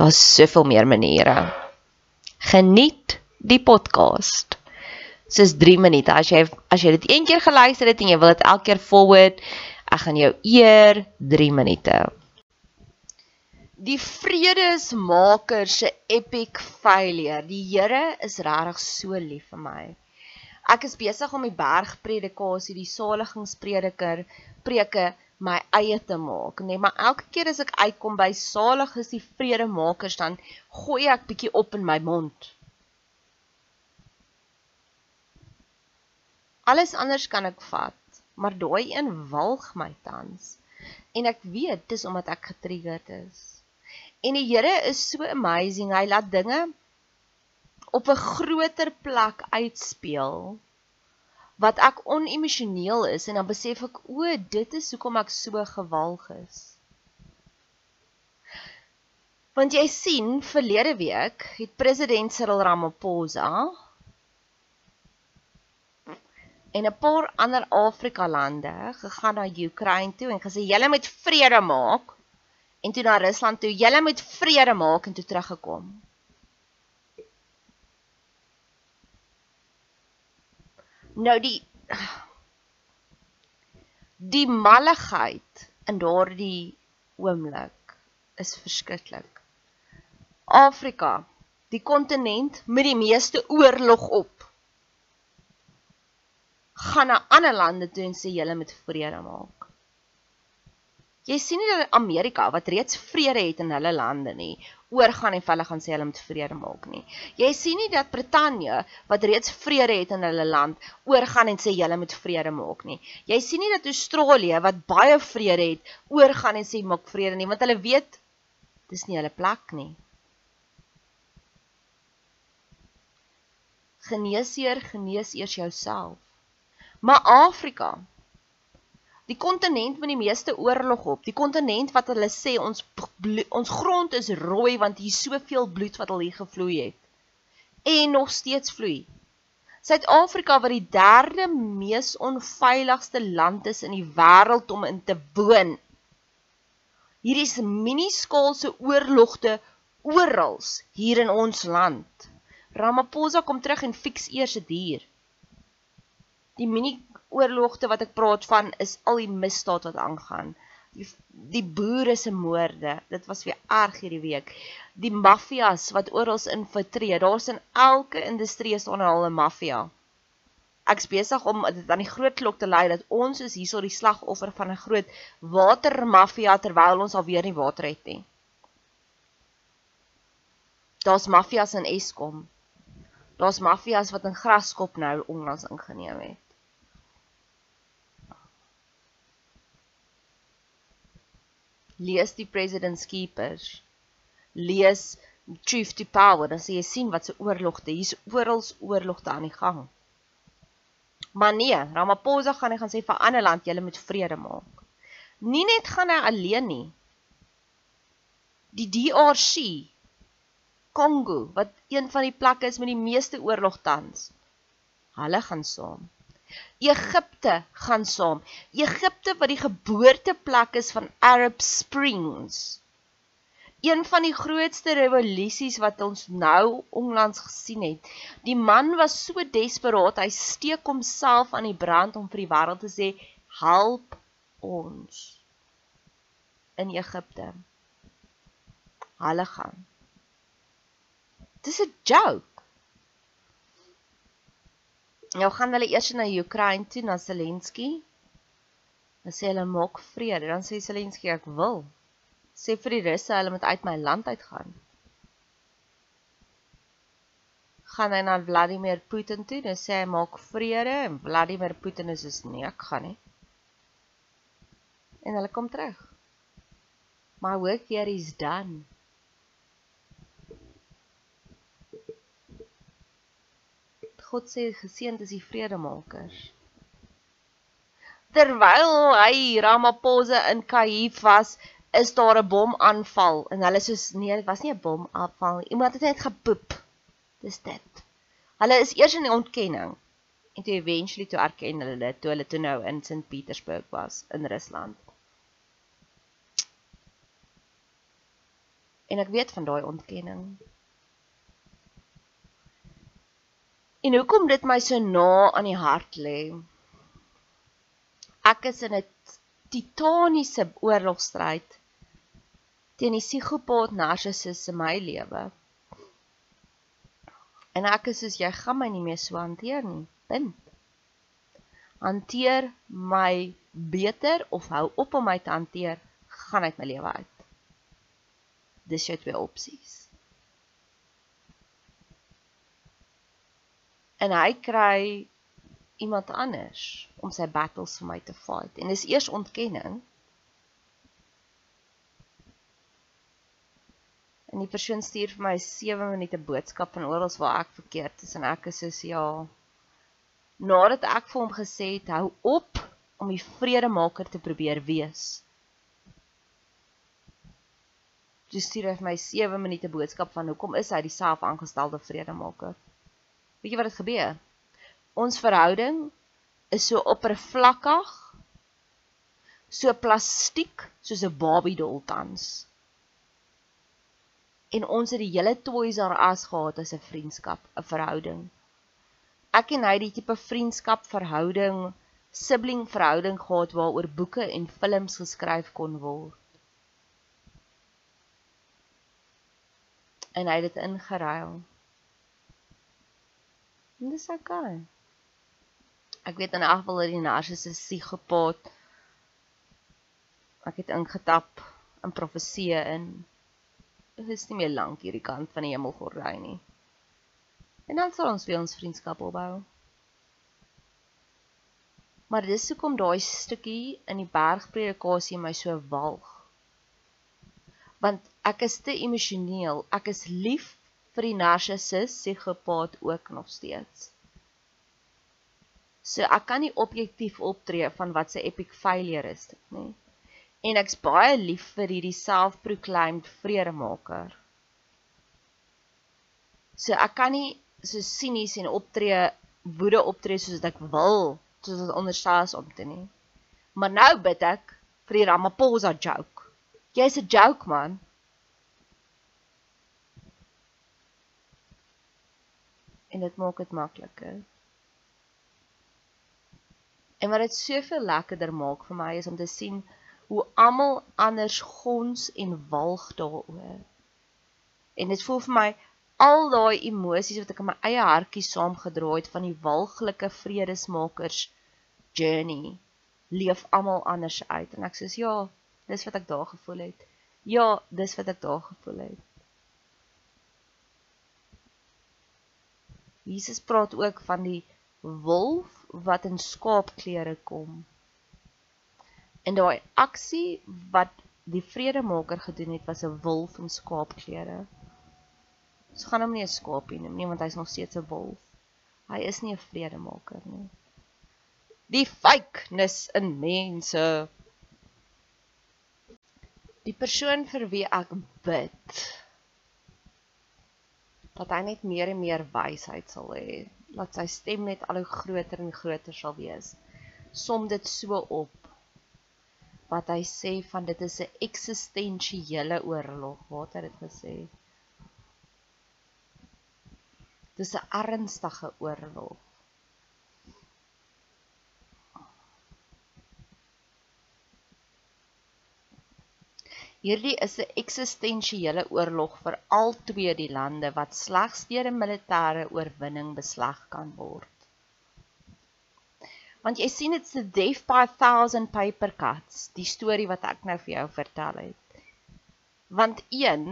Daar's soveel meer maniere. Geniet die podcast. Dis 3 minute. As jy as jy dit een keer geluister het en jy wil dit elke keer forward, ek gaan jou eer 3 minute. Die vredesmaker se epic failure. Die Here is regtig so lief vir my. Ek is besig om die bergpredikasie, die saligingsprediker preke my eie te maak, nee, maar elke keer as ek uitkom by salig is die vredemakers dan gooi ek bietjie op in my mond. Alles anders kan ek vat, maar daai een walg my tans. En ek weet dis omdat ek getriggerd is. En die Here is so amazing, hy laat dinge op 'n groter plek uitspeel wat ek onemosioneel is en dan besef ek o, dit is hoekom ek so gewalg is. Want jy sien, verlede week het president Cyril Ramaphosa en 'n paar ander Afrika lande gegaan na Oekraïne toe en gesê julle moet vrede maak en toe na Rusland toe julle moet vrede maak en toe teruggekom. Nou die die malligheid in daardie oomblik is verskriklik. Afrika, die kontinent met die meeste oorlog op, gaan na ander lande toe en sê julle moet vrede maak. Jy sien nie dat Amerika wat reeds vrede het in hulle lande nie, oorgaan en hulle gaan sê hulle moet vrede maak nie. Jy sien nie dat Brittanje wat reeds vrede het in hulle land, oorgaan en sê julle moet vrede maak nie. Jy sien nie dat Australië wat baie vrede het, oorgaan en sê maak vrede nie, want hulle weet dis nie hulle plek nie. Geneesheer genees eers jouself. Maar Afrika Die kontinent met die meeste oorlog op, die kontinent wat hulle sê ons ons grond is rooi want hier soveel bloed wat al hier gevloei het en nog steeds vloei. Suid-Afrika wat die derde mees onveiligste land is in die wêreld om in te woon. Hier is miniskaalse oorlogte oral hier in ons land. Ramaphosa kom terug en fiks eers dit hier. Die mini oorlogte wat ek praat van is al die misdaad wat aangaan. Die die boere se moorde, dit was weer erg hierdie week. Die maffias wat oral infiltreer. Daar's in elke industrie staan al 'n maffia. Ek's besig om dit aan die groot klok te lei dat ons is hierso die slagoffer van 'n groot watermafia terwyl ons alweer nie water het nie. Daar's maffias in Eskom. Daar's maffias wat in Graskop nou onlangs ingeneem het. Lees die President's Keepers, lees Truth to Power, dan sê jy sien wat se oorlogte, hier's oral oorlogte aan die gang. Maar nee, Ramaphosa gaan nie gaan sê vir ander land julle moet vrede maak. Nie net gaan hy alleen nie. Die DRC Kongo wat een van die plekke is met die meeste oorlog tans. Hulle gaan saam. Egipte gaan saam. Egipte wat die geboorteplek is van Arab Springs. Een van die grootste revolusies wat ons nou onlangs gesien het. Die man was so desperaat, hy steek homself aan die brand om vir die wêreld te sê, "Help ons." In Egipte. Hulle gaan. Dis 'n joke. Nou gaan hulle eers na Oekraïne toe na Zelensky. Dan sê hulle maak vrede. Dan sê Zelensky ek wil. Sê vir die Russe hulle moet uit my land uitgaan. Gaan hy na Vladimir Putin toe en sê hy maak vrede en Vladimir Putin is soos nee, ek gaan nie. En hulle kom terug. My work here is done. God sê geseënd is die vredemakers. Terwyl hy Ramaphosa in Kaif was, is daar 'n bomaanval en hulle soos nee, dit was nie 'n bomaanval nie. Iemand het net gepoep. Dis dit. Hulle is eers in die ontkenning en toe eventually toe erken hulle dit toe hulle toe nou in St Petersburg was in Rusland. En ek weet van daai ontkenning. En hoekom dit my so na aan die hart lê? Ek is in 'n titaniese oorlogstryd teen die psigopaat narcissus in my lewe. En ek is soos jy gaan my nie meer so hanteer nie. Punt. Hanteer my beter of hou op om my te hanteer, gaan uit my lewe uit. Dis jou twee opsies. En hy kry iemand anders om sy battles vir my te fight. En dis eers ontkenning. En die persoon stuur vir my 7 minute boodskap van oral waar ek verkeerd is en ek is soos ja nadat ek vir hom gesê het hou op om die vredemaker te probeer wees. Jy stuur hy vir my 7 minute boodskap van hoekom is hy die self aangestelde vredemaker Weet jy wat het gebeur? Ons verhouding is so oppervlakkig, so plastiek soos 'n babiedol tans. En ons het die hele Toys R Us gehad as 'n vriendskap, 'n verhouding. Ek en hy het die tipe vriendskap verhouding, sibling verhouding gehad waaroor boeke en films geskryf kon word. En hy het dit ingeruil. En dis okay. Ek weet in elk geval dat die narcissus psigopaat ek het ingetap in profeseë in is nie meer lank hierdie kant van die hemelgordyn nie. En dan sal ons weer ons vriendskap opbou. Maar dis hoekom daai stukkie in die bergpredikasie my so walg. Want ek is te emosioneel, ek is lief vir die narcissus psigopaat ook nog steeds. So ek kan nie objektief optree van wat sy epic failure is dit nie. En ek's baie lief vir hierdie self-proclaimed vredemaker. So ek kan nie so sinies en optree woede optree soos ek wil, soos dit onderstel is om te nie. Maar nou bid ek vir die Ramaphosa joke. Jy's 'n joke man. En dit maak dit makliker. En wat dit soveel lekkerder maak vir my is om te sien hoe almal anders gons en walg daaroor. En dit voel vir my al daai emosies wat ek in my eie hartjie saamgedra het van die walglike vredesmakers journey leef almal anders uit en ek sê ja, dis wat ek daar gevoel het. Ja, dis wat ek daar gevoel het. Jesus praat ook van die wolf wat in skaapklere kom. En daai aksie wat die vredemaker gedoen het was 'n wolf in skaapklere. Ons gaan hom nie 'n skaapie noem nie want hy's nog steeds 'n wolf. Hy is nie 'n vredemaker nie. Die fakeness in mense. Die persoon vir wie ek bid dat hy net meer en meer wysheid sal hê laat sy stem net al hoe groter en groter sal wees. Som dit so op wat hy sê van dit is 'n eksistensiële oorlog, wat het dit gesê? Dis 'n ernstige oorlog. Hierdie is 'n eksistensiële oorlog vir al twee die lande wat slegs deur 'n militêre oorwinning besleg kan word. Want jy sien dit's the death by a thousand paper cuts, die storie wat ek nou vir jou vertel het. Want een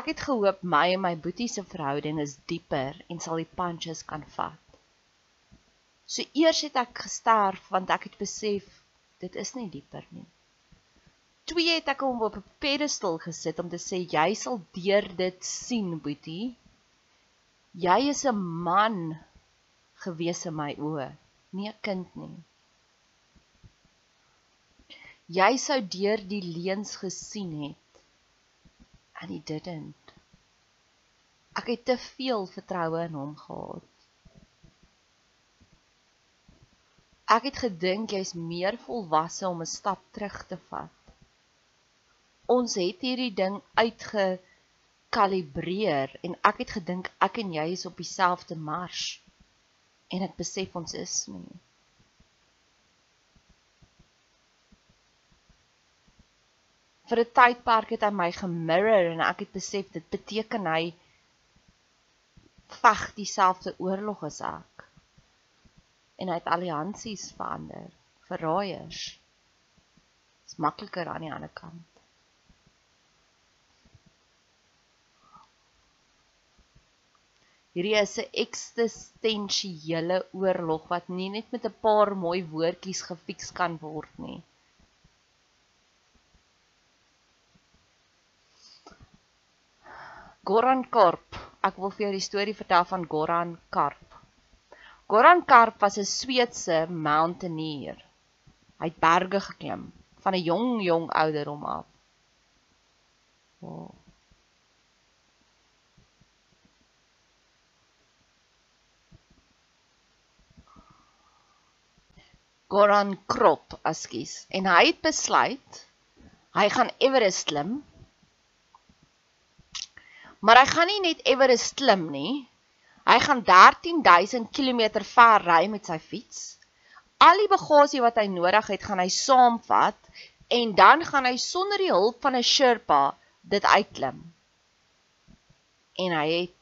ek het gehoop my en my boetie se verhouding is dieper en sal die punches kan vat. So eers het ek gesterf want ek het besef dit is nie dieper nie twee het ek hom op 'n pedestal gesit om te sê jy sal deur dit sien, Boetie. Jy is 'n man gewees in my oë, nie 'n kind nie. Jy sou deur die leuns gesien het. And he didn't. Ek het te veel vertroue in hom gehad. Ek het gedink jy's meer volwasse om 'n stap terug te vat ons het hierdie ding uitgekalibreer en ek het gedink ek en jy is op dieselfde mars en ek besef ons is nie. Vir 'n tydperk het hy my gemirror en ek het besef dit beteken hy veg dieselfde oorlog as ek. En hy het alliansies verander verraaiers. Is makliker aan die ander kant Hierdie is 'n eksistensiële oorlog wat nie net met 'n paar mooi woordjies gefiks kan word nie. Goran Karp. Ek wil vir jou die storie vertel van Goran Karp. Goran Karp was 'n Sweedse mountaineer. Hy het berge geklim van 'n jong jong ouderdom af. Wow. Goran Krop, ekskuus. En hy het besluit hy gaan Everest klim. Maar hy gaan nie net Everest klim nie. Hy gaan 13000 km ver ry met sy fiets. Al die bagasie wat hy nodig het, gaan hy saamvat en dan gaan hy sonder die hulp van 'n Sherpa dit uitklim. En hy het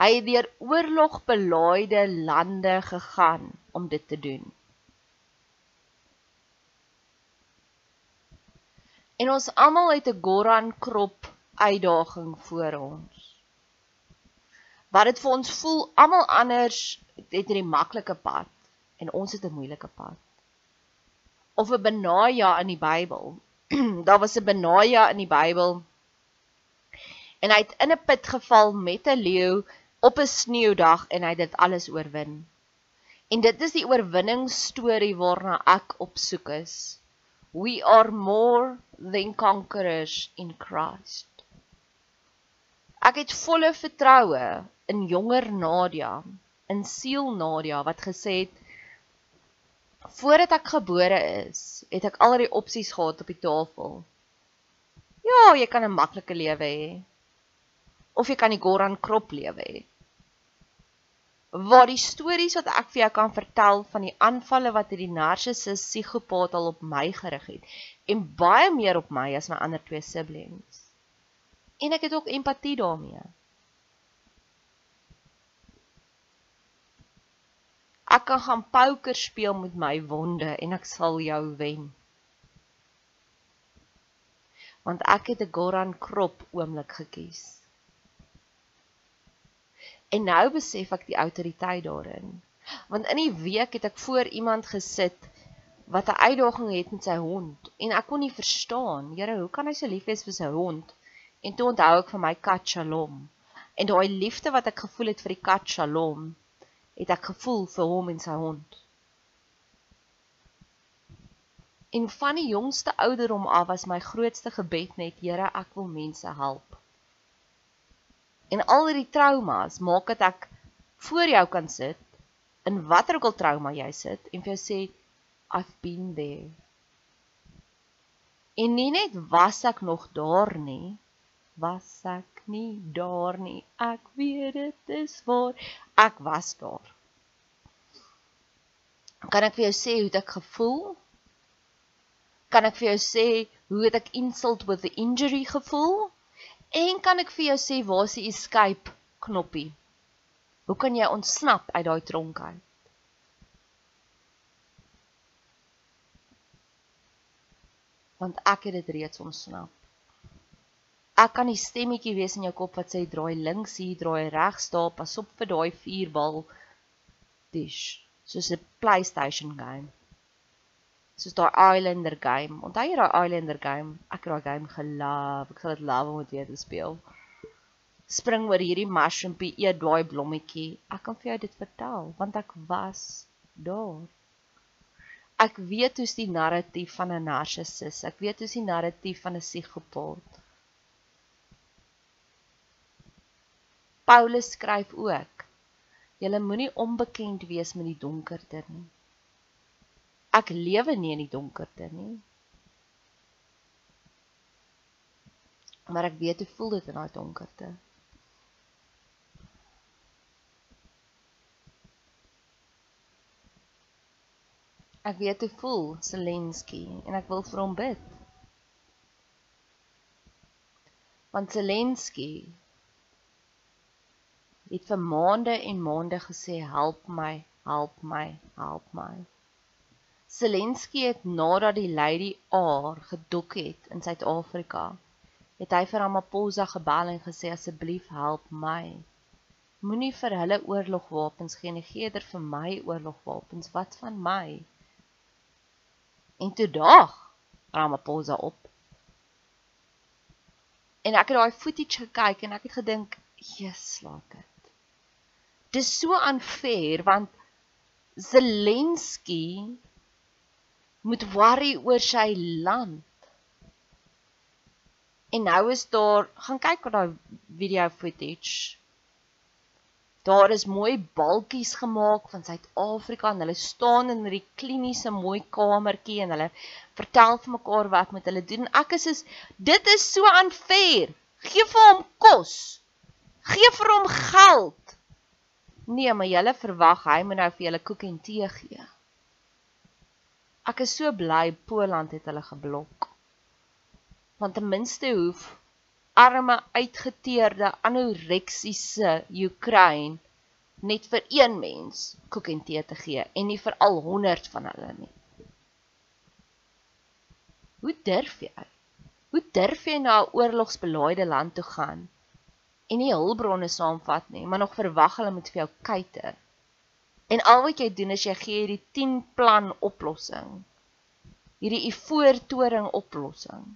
hy het deur oorlogbelaaide lande gegaan om dit te doen. En ons almal het 'n Goran krop uitdaging voor ons. Wat dit vir ons voel, almal anders het 'n maklike pad en ons het 'n moeilike pad. Of 'n Benaja in die Bybel. Daar was 'n Benaja in die Bybel. En hy het in 'n put geval met 'n leeu op 'n sneeudag en hy het dit alles oorwin. En dit is die oorwinningsstorie waarna ek op soek is. We are more than conquerors in Christ. Ek het volle vertroue in jonger Nadia, in siel Nadia wat gesê het voordat ek gebore is, het ek al die opsies gehad op die tafel. Ja, jy kan 'n maklike lewe hê. Of jy kan die Goran krop lewe hê waar die stories wat ek vir jou kan vertel van die aanvalle wat hierdie narcissus psigopaat al op my gerig het en baie meer op my as my ander twee siblings. En ek het ook empatie daarmee. Ek kan gaan poker speel met my wonde en ek sal jou wen. Want ek het 'n Goran krop oomblik gekies. En nou besef ek die autoriteit daarin. Want in die week het ek voor iemand gesit wat 'n uitdaging het met sy hond en ek kon nie verstaan, Here, hoe kan hy so lief wees vir sy hond? En toe onthou ek van my kat Shalom. En daai liefde wat ek gevoel het vir die kat Shalom, het ek gevoel vir hom en sy hond. En van die jongste ouderdom af was my grootste gebed net, Here, ek wil mense help. En al hierdie traumas maak dat ek voor jou kan sit in watter ook al trauma jy sit en vir jou sê I've been there. En nie net was ek nog daar nie, was ek nie daar nie. Ek weet dit is waar ek was daar. Kan ek vir jou sê hoe ek gevoel? Kan ek vir jou sê hoe het ek insult with the injury gevoel? En kan ek vir jou sê waar is die escape knoppie? Hoe kan jy ontsnap uit daai tronk uit? Want ek het dit reeds ontsnap. Ek kan die stemmetjie wees in jou kop wat sê draai links hier, draai regs daar, pas op vir daai vuurbal dish, soos 'n PlayStation game soos daai Islander game. Onthou jy daai Islander game? Ek het daai game gelove. Ek sal dit love om dit weer te speel. Spring oor hierdie mushroompie, eet daai blommetjie. Ek kan vir jou dit vertel want ek was daar. Ek weet hoe's die narratief van 'n narcissus. Ek weet hoe's die narratief van 'n psigopaat. Paulus skryf ook: Julle moenie onbekend wees met die donkerte nie. Ek lewe nie in die donkerte nie. Maar ek weet hoe voel dit in daai donkerte. Ek weet hoe voel Zelensky en ek wil vir hom bid. Want Zelensky het vir maande en maande gesê help my, help my, help my. Zelensky het nadat die Lady R gedok het in Suid-Afrika, het hy vir Ramaphosa gebel en gesê asseblief help my. Moenie vir hulle oorlogwapens gee nie, gee eerder vir my oorlogwapens. Wat van my? En toe daag Ramaphosa op. En ek het daai footage gekyk en ek het gedink, "Jesus, laat dit." Dis so unfair want Zelensky moet worry oor sy land. En nou is daar, gaan kyk op daai video footage. Daar is mooi balkies gemaak van Suid-Afrika en hulle staan in hierdie kliniese mooi kamertjie en hulle vertel vir mekaar wat met hulle doen. Ek is is dit is so unfair. Gee vir hom kos. Gee vir hom geld. Nee, maar julle verwag hy moet nou vir julle koek en tee gee. Ek is so bly Poland het hulle geblok. Want ten minste hoef arme uitgeteerde anoreksiese Oekraïne net vir een mens koek en tee te gee en nie vir al 100 van hulle nie. Hoe durf jy? Hoe durf jy na 'n oorlogsbelaaide land toe gaan en nie hulpbronne saamvat nie, maar nog verwag hulle moet vir jou kyk? En al wat jy doen is jy gee hierdie 10 plan oplossing. Hierdie ivoortoring oplossing.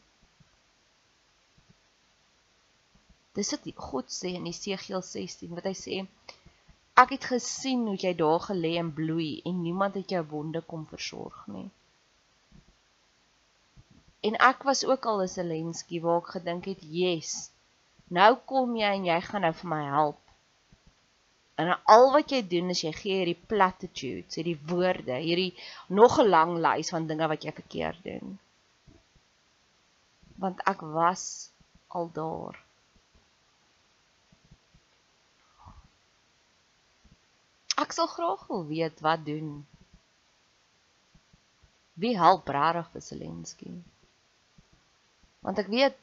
Dis wat God sê in Jesegiel 16 wat hy sê Ek het gesien hoe jy daar gelê en bloei en niemand het jou wonde kom versorg nie. En ek was ook al 'n Zelensky waar ek gedink het, "Yes. Nou kom jy en jy gaan nou vir my help." En al wat jy doen is jy gee hierdie platitudes, hierdie woorde, hierdie nog 'n lang lys van dinge wat jy verkeerd doen. Want ek was al daar. Ek sal graag wil weet wat doen. Wie help regtig vir Zelensky? Want ek weet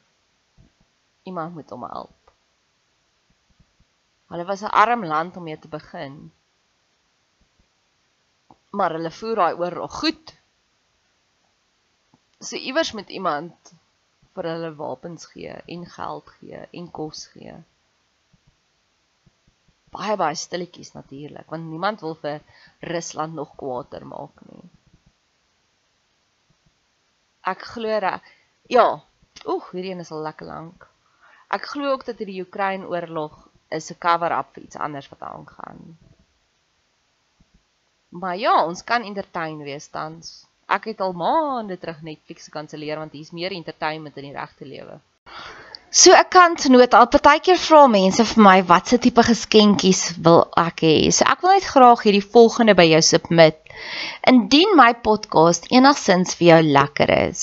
iemand moet hom help. Hulle was 'n arm land om mee te begin. Maar hulle voer daai oorlog goed. So iewers moet iemand vir hulle wapens gee en geld gee en kos gee baie baie stilletjies natuurlik want niemand wil vir Rusland nog kwaader maak nie. Ek glo dat ja, oeg, hierdie een is al lekker lank. Ek glo ook dat hierdie Oekraïne oorlog is 'n cover-up vir iets anders wat aangaan. Maar ja, ons kan entertain wees tans. Ek het al maande terug Netflix gekanselleer want hier's meer entertainment in die regte lewe. So 'n kantnoot, al partykeer vra mense vir my watse tipe geskenkies wil ek hê. So ek wil net graag hierdie volgende by jou submit. Indien my podcast enigsins vir jou lekker is,